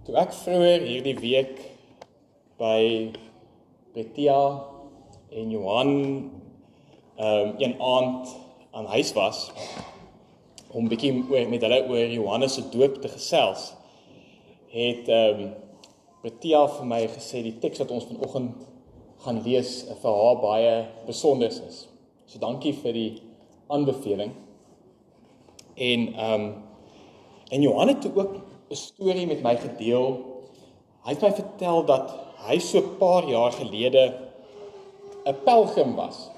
Toe ek vroeër hierdie week by Betia en Johan ehm um, een aand aan huis was om bietjie met hulle oor Johannes se doop te gesels, het ehm um, Betia vir my gesê die teks wat ons vanoggend gaan lees vir haar baie besonder is. So dankie vir die aanbeveling. En ehm um, en Johan het ook 'n storie met my gedeel. Hy het my vertel dat hy so 'n paar jaar gelede 'n pelgrim was.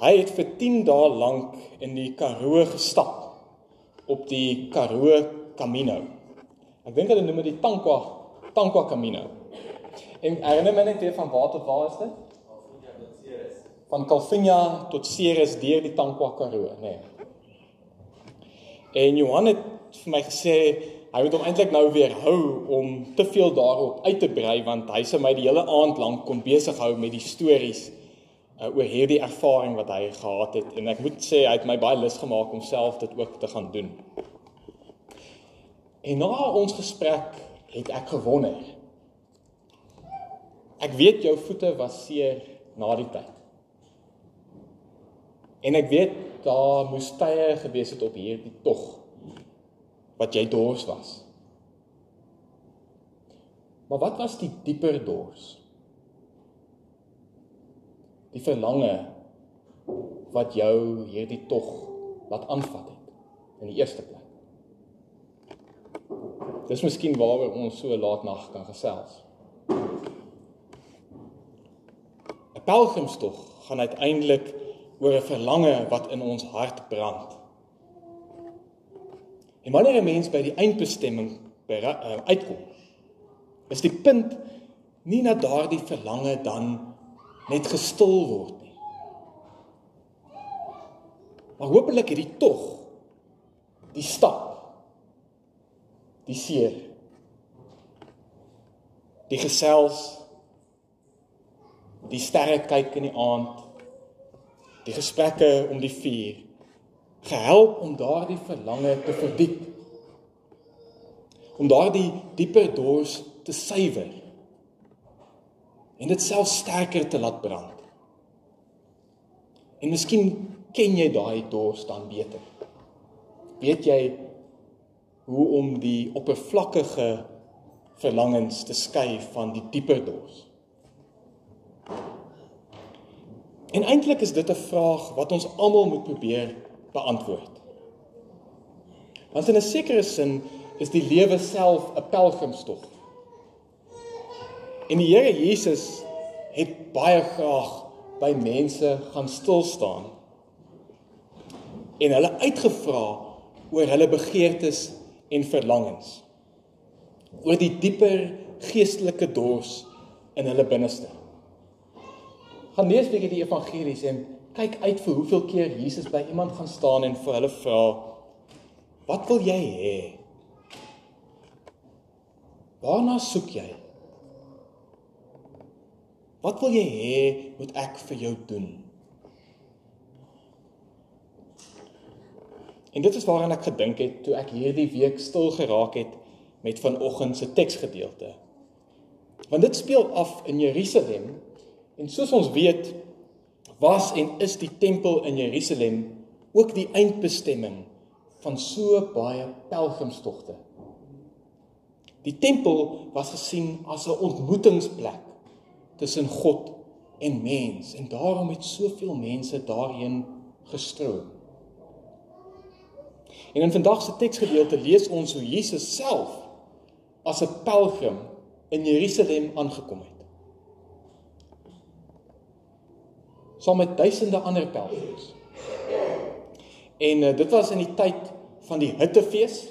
Hy het vir 10 dae lank in die Karoo gestap op die Karoo Camino. Ek dink hulle noem dit die Tankwa Tankwa Camino. En herinner my net weer van waar tot waar is dit? Van Kalfinia tot Ceres deur die Tankwa Karoo, nê. Nee. En Johan het vir my gesê hy moet hom eintlik nou weer hou om te veel daarop uit te brei want hy sê my die hele aand lank kon besig hou met die stories uh, oor hierdie ervaring wat hy gehad het en ek moet sê hy het my baie lus gemaak om self dit ook te gaan doen. En na ons gesprek het ek gewonder. Ek weet jou voete was seer na die tyd. En ek weet daar moes tye gewees het op hierdie tog wat jy dors was. Maar wat was die dieper dors? Die verlange wat jou hierdie tog laat aanvat het in die eerste plek. Dis miskien waaroor ons so laat nag kan gesels. 'n Pelgrimstog gaan uiteindelik oor 'n verlange wat in ons hart brand. En wanneer 'n mens by die eindbestemming uh, uitkom, is die punt nie dat daardie verlange dan net gestil word nie. Maar hopelik het die tog die stap die seer die gesels die sterre kyk in die aand die gesprekke om die vuur gehelp om daardie verlange te verdiep om daardie dieper dors te suiwer en dit self sterker te laat brand. En miskien ken jy daai dors dan beter. Weet jy hoe om die oppervlakkige verlangens te skei van die dieper dors? En eintlik is dit 'n vraag wat ons almal moet probeer beantwoord. Want in 'n sekere sin is die lewe self 'n pelgrimstog. En die Here Jesus het baie graag by mense gaan stil staan en hulle uitgevra oor hulle begeertes en verlangens. Oor die dieper geestelike dors in hulle binneste. Gaan lees bietjie die evangelies en kyk uit vir hoeveel keer Jesus by iemand gaan staan en vir hulle vra wat wil jy hê? Waarna soek jy? Wat wil jy hê moet ek vir jou doen? En dit is waaraan ek gedink het toe ek hierdie week stil geraak het met vanoggend se teksgedeelte. Want dit speel af in Jerusalem en soos ons weet, was en is die tempel in Jerusalem ook die eindbestemming van so baie pelgrimstogte. Die tempel was gesien as 'n ontmoetingsplek tussen God en mens en daarom het soveel mense daarheen gestroom. En in vandag se teksgedeelte lees ons hoe Jesus self as 'n pelgrim in Jerusalem aangekom het. Saam met duisende ander pelgrims. En uh, dit was in die tyd van die hittefees.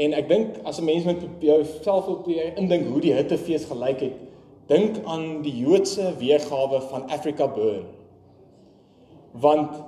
En ek dink as 'n mens met jouself op probeer indink hoe die hittefees gelyk het, dink aan die Joodse weergawe van Africa Burn. Want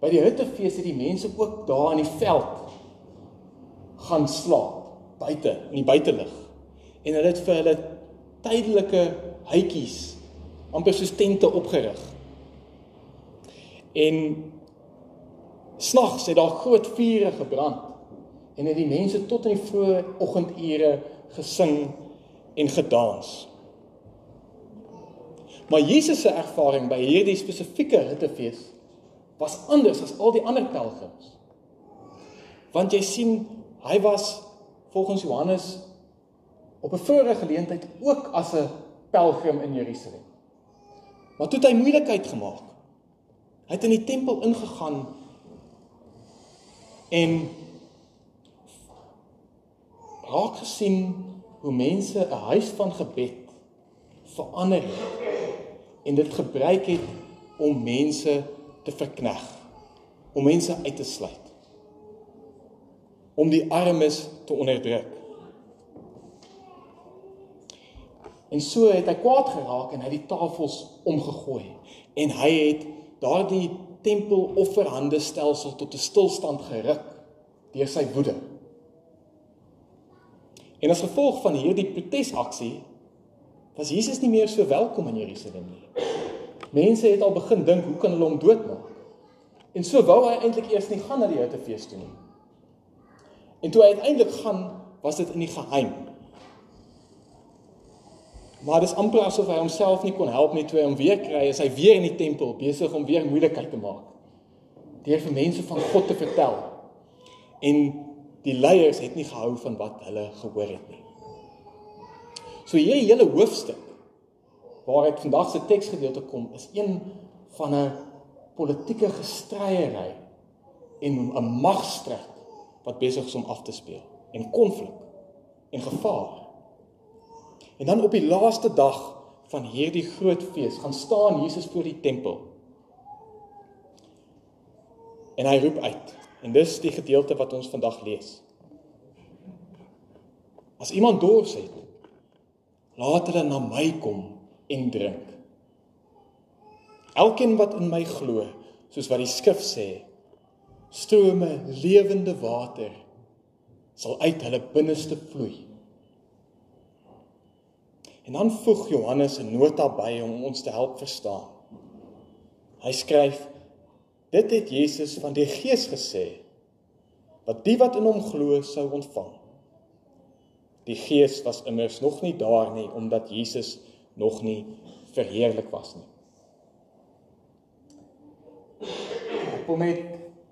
by die hittefees het die mense ook daar in die veld gaan slaap buite in die buitelug. En hulle het vir hulle tydelike huitjies amper soos tente opgerig. En snags het daar groot vure gebrand en het die mense tot in die vroeë oggendure gesing en gedans. Maar Jesus se ervaring by hierdie spesifieke hittefees was anders as al die ander pelgrims. Want jy sien, hy was volgens Johannes op 'n vorige geleentheid ook as 'n pelgrim in Jerusalem. Maar toe het hy moeilikheid gemaak. Hy het in die tempel ingegaan en raak gesien hoe mense 'n huis van gebed verander het en dit gebruik het om mense te verkneg, om mense uit te sluit, om die armes te onderdruk. En so het hy kwaad geraak en hy die tafels omgegooi en hy het daardie tempelofferhande stelsel tot 'n stilstand geruk deur sy woede. En as gevolg van hierdie protesaksie was Jesus nie meer so welkom in Jerusalem nie. Mense het al begin dink hoe kan hulle hom doodmaak? En so wou hy eintlik eers nie gaan na die Joodefees toe nie. En toe hy uiteindelik gaan, was dit in die geheim. Maar dis amper asof hy homself nie kon help nie toe hy hom weer kry, is hy weer in die tempel besig om weer moeilikheid te maak. Deur vir mense van God te vertel. En die leiers het nie gehou van wat hulle gehoor het nie. So hierdie hele hoofstuk waaruit vandag se teksgedeelte kom, is een van 'n politieke gestryery en 'n magstryd wat besig is om af te speel en konflik en gevaar. En dan op die laaste dag van hierdie groot fees gaan staan Jesus voor die tempel. En hy roep uit. En dis die gedeelte wat ons vandag lees. As iemand dors het, laat hulle na my kom en drink. Elkeen wat in my glo, soos wat die skrif sê, strome lewende water sal uit hulle binneste vloei. En dan voeg Johannes 'n nota by om ons te help verstaan. Hy skryf: Dit het Jesus van die Gees gesê wat die wat in hom glo sou ontvang. Die Gees was immers nog nie daar nie omdat Jesus nog nie verheerlik was nie. Wil met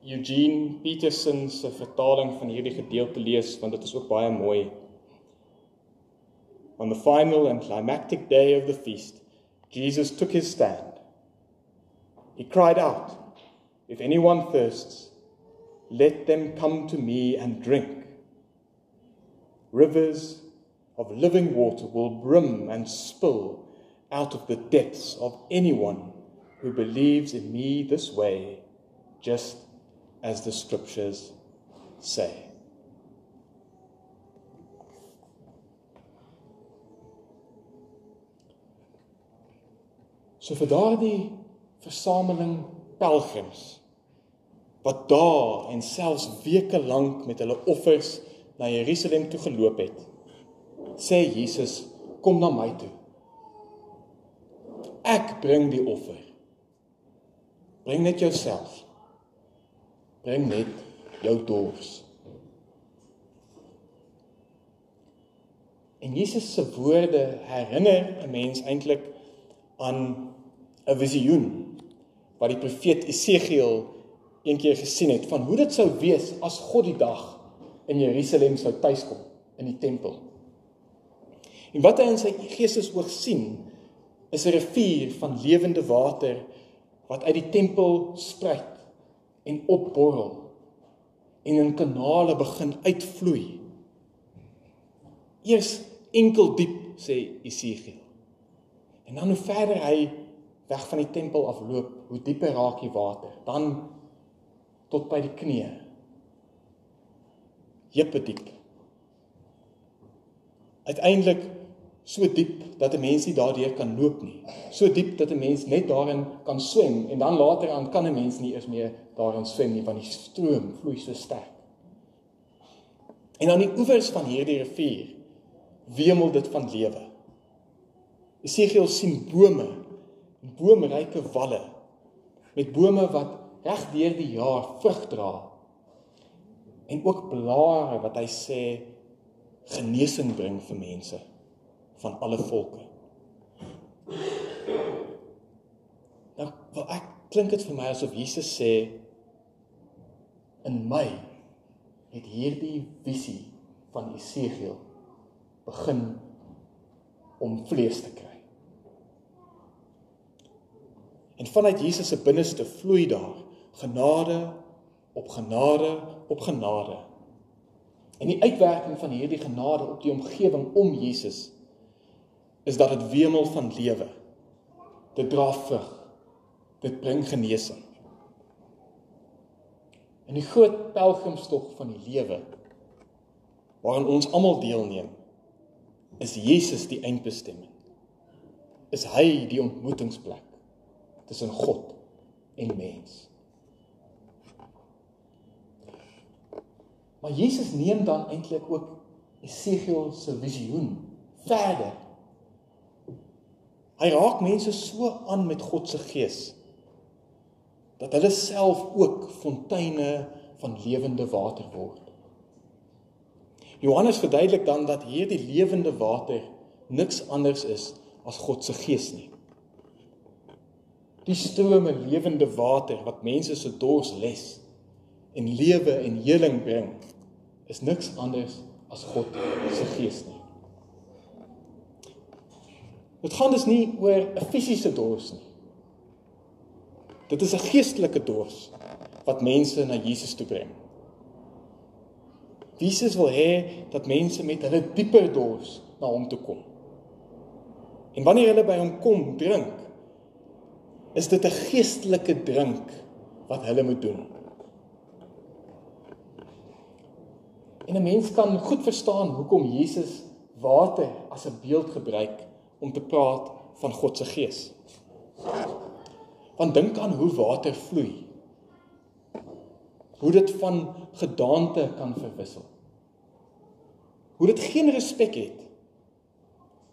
Eugene Peterson se vertaling van hierdie gedeelte lees want dit is ook baie mooi. On the final and climactic day of the feast, Jesus took his stand. He cried out, If anyone thirsts, let them come to me and drink. Rivers of living water will brim and spill out of the depths of anyone who believes in me this way, just as the scriptures say. So vir daardie versameling pelgrims wat dae en selfs weke lank met hulle offers na Jerusalem toe geloop het, sê Jesus, kom na my toe. Ek bring die offer. Bring net jouself. Bring net jou dors. En Jesus se woorde herinner 'n mens eintlik aan 'n visioen wat die profeet Esegiel een keer gesien het van hoe dit sou wees as God die dag in Jerusalem sou tuiskom in die tempel. En wat hy in sy geestesoog sien is 'n rivier van lewende water wat uit die tempel spruit en opborrel en in kanale begin uitvloei. Eers enkel diep sê Esegiel. En dan hoe verder hy weg van die tempel afloop, hoe dieper raak die water. Dan tot by die knie. Jeppe diep. Uiteindelik so diep dat 'n mens nie daardeur kan loop nie. So diep dat 'n mens net daarin kan swem en dan later aan kan 'n mens nie eers meer daarin swem nie want die stroom vloei so sterk. En aan die oewers van hierdie rivier wemel dit van lewe. Esegiel sien bome boomryke walle met bome wat reg deur die jaar vrug dra. en ook blare wat hy sê genesing bring vir mense van alle volke. Nou, wat ek klink dit vir my asof Jesus sê in my het hierdie visie van Esegiel begin om vlees te kry. En vanuit Jesus se binneste vloei daar genade op genade op genade. En die uitwerking van hierdie genade op die omgewing om Jesus is dat dit wemel van lewe. Dit dra vrug. Dit bring genesing. In die groot pelgrimstog van die lewe waaraan ons almal deelneem, is Jesus die eindbestemming. Is hy die ontmoetingsplek tussen God en mens. Maar Jesus neem dan eintlik ook Esegiel se visioen verder. Hy raak mense so aan met God se gees dat hulle self ook fonteine van lewende water word. Johannes verduidelik dan dat hierdie lewende water niks anders is as God se gees nie. Die strome lewende water wat mense se dors les en lewe en heling bring, is niks anders as God se gees nie. Dit gaan dus nie oor 'n fisiese dors nie. Dit is 'n geestelike dors wat mense na Jesus toe bring. Jesus wil hê dat mense met hulle dieper dors na hom toe kom. En wanneer hulle by hom kom drink, is dit 'n geestelike drink wat hulle moet doen. En 'n mens kan goed verstaan hoekom Jesus water as 'n beeld gebruik om te praat van God se gees. Want dink aan hoe water vloei. Hoe dit van gedaante kan verwissel. Hoe dit geen respek het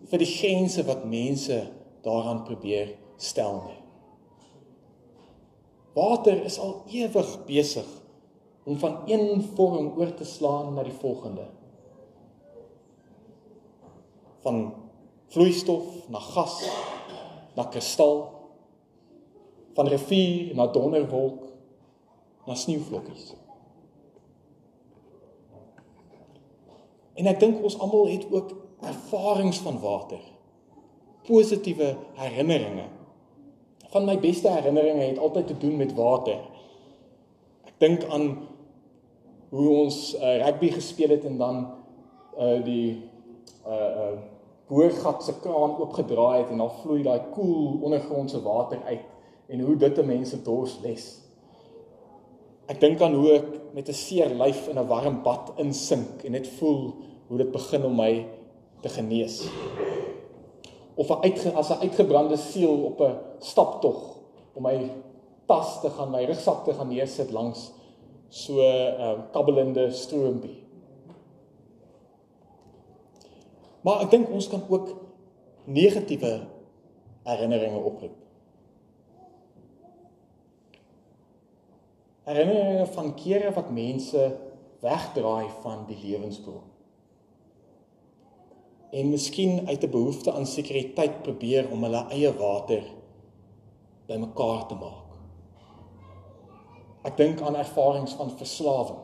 vir die grense wat mense daaraan probeer stel nie. Water is al ewig besig om van een vorm oor te slaan na die volgende. Van vloeistof na gas na kristal van rivier na donderwolk na sneeuvlokkies. En ek dink ons almal het ook ervarings van water. Positiewe herinneringe. Van my beste herinneringe het altyd te doen met water. Ek dink aan hoe ons uh, rugby gespeel het en dan uh die uh uh boorgat se kraan oopgedraai het en dan vloei daai koel cool ondergrondse water uit en hoe dit 'n mens se dors les. Ek dink aan hoe ek met 'n seer lyf in 'n warm bad insink en net voel hoe dit begin om my te genees. Of 'n uitge as 'n uitgebrande siel op 'n staptog om my tas te gaan, my rugsak te gaan neersit langs so 'n uh, ehm, kabbelende stroompie. Maar ek dink ons kan ook negatiewe herinneringe oproep. Herinneringe van kere wat mense wegdraai van die lewensbron en miskien uit 'n behoefte aan sekuriteit probeer om hulle eie water bymekaar te maak. Ek dink aan ervarings van verslawing.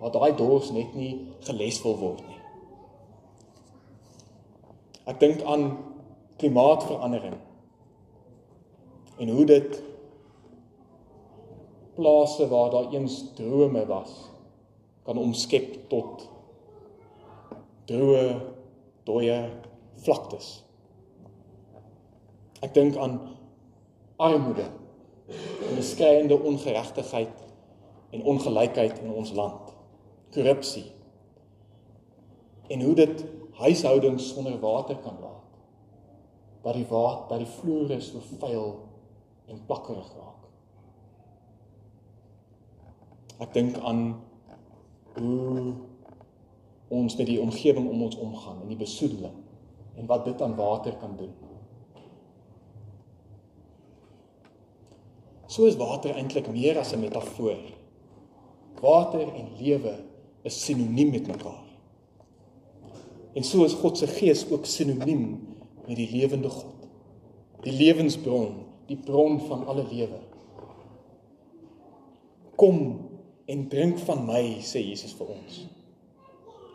Waar daai dors net nie geles wil word nie. Ek dink aan klimaatsverandering. En hoe dit plase waar daar eens drome was kan omskep tot droë dooie vlaktes. Ek dink aan armoede en beskeiende ongeregtigheid en ongelykheid in ons land. Korrupsie. En hoe dit huishoudings sonder water kan laat. Dat die water, dat die vloere so vuil en plakkerig raak. Ek dink aan hoe ons met die omgewing om ons omgaan en die besoedeling en wat dit aan water kan doen. So is water eintlik meer as 'n metafoor Water en lewe is sinoniem met mekaar. En so is God se gees ook sinoniem met die lewende God. Die lewensbron, die bron van alle lewe. Kom en drink van my, sê Jesus vir ons.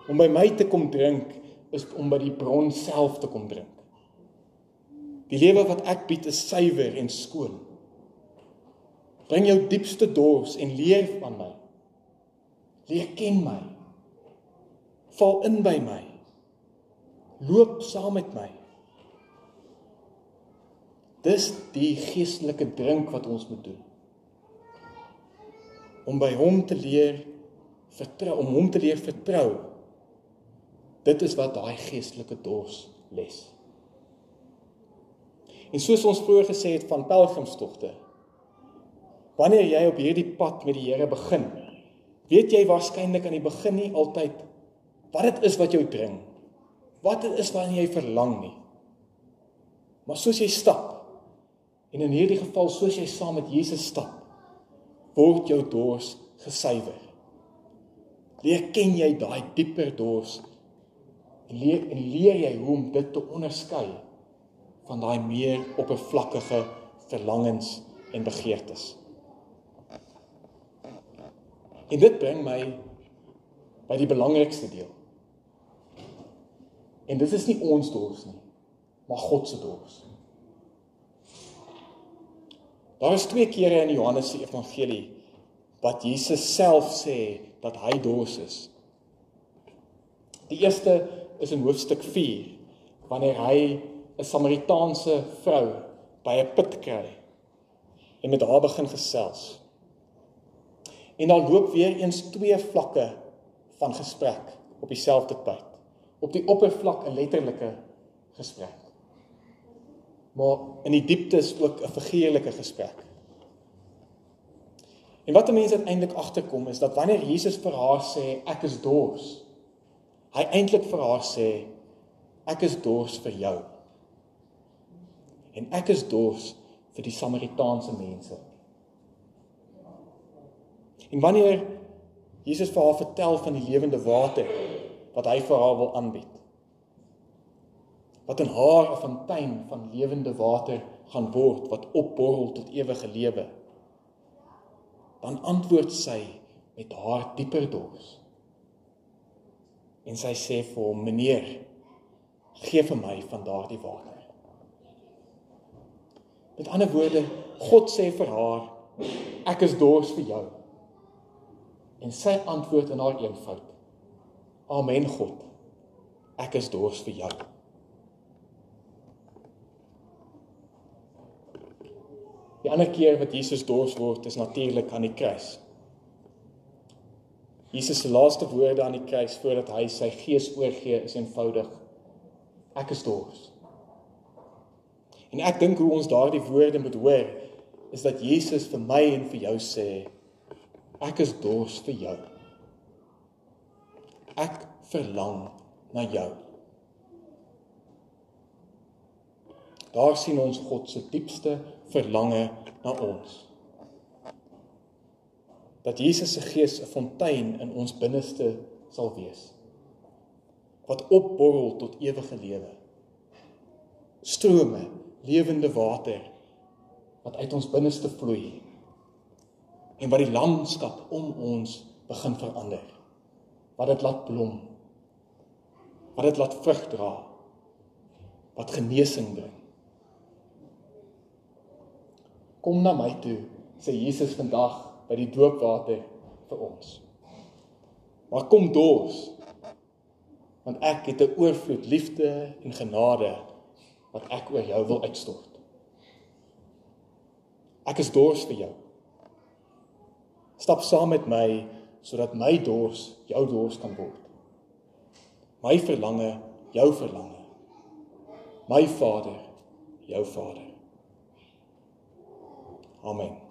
Om by my te kom drink is om by die bron self te kom drink. Die lewe wat ek bied is suiwer en skoon. Bring jou diepste dors en leer van my. Leer ken my. Val in by my. Loop saam met my. Dis die geestelike drink wat ons moet doen. Om by hom te leer vertrou, om hom te leer vertrou. Dit is wat daai geestelike dors les. En soos ons vroeër gesê het van pelgrimstogte, wanneer jy op hierdie pad met die Here begin, weet jy waarskynlik aan die begin nie altyd wat dit is wat jou dring. Wat dit is waarna jy verlang nie. Maar soos jy stap en in hierdie geval soos jy saam met Jesus stap, word jou dors gesuiwer. Leer ken jy daai dieper dors leer en leer jy hoe om dit te onderskei van daai meer oppervlakkige verlangens en begeertes. En dit bring my by die belangrikste deel. En dit is nie ons dors nie, maar God se dors. Daar is twee kere in Johannes se evangelie wat Jesus self sê dat hy dors is. Die eerste is in hoofstuk 4 wanneer hy 'n Samaritaanse vrou by 'n put kry en met haar begin gesels. En dan loop weer eens twee vlakke van gesprek op dieselfde pad. Op die oppervlak 'n letterlike gesprek. Maar in die diepte is ook 'n figuurlike gesprek. En wat 'n mens uiteindelik agterkom is dat wanneer Jesus vir haar sê ek is dors, hy eintlik vir haar sê ek is dors vir jou. En ek is dors vir die Samaritaanse mense. En wanneer Jesus vir haar vertel van die lewende water wat hy vir haar wil aanbied. Wat in haar 'n fontein van lewende water gaan word wat opborrel tot ewige lewe. Dan antwoord sy met haar dieper dors. En sy sê vir hom: "Meneer, gee vir my van daardie water." Met ander woorde, God sê vir haar: "Ek is dors vir jou." En sy antwoord in haar eenvoud: Amen God. Ek is dors vir jou. Die ander keer wat Jesus dors word is natuurlik aan die kruis. Jesus se laaste woorde aan die kruis voordat hy sy gees oorgee is eenvoudig: Ek is dors. En ek dink hoe ons daardie woorde moet hoor is dat Jesus vir my en vir jou sê: Ek is dors vir jou. Ek verlang na jou. Daar sien ons God se diepste verlange na ons. Dat Jesus se gees 'n fontein in ons binneste sal wees wat opborrel tot ewige lewe. Strome lewende water wat uit ons binneste vloei en wat die landskap om ons begin verander. Wat dit laat blom. Wat dit laat vrug dra. Wat genesing bring. Kom na my toe, sê Jesus vandag by die doopwater vir ons. Maar kom dors. Want ek het 'n oorvloed liefde en genade wat ek oor jou wil uitstort. Ek is dors vir jou. Stap saam met my sodat my dors jou dors kan word. My verlange, jou verlange. My Vader, jou Vader. Amen.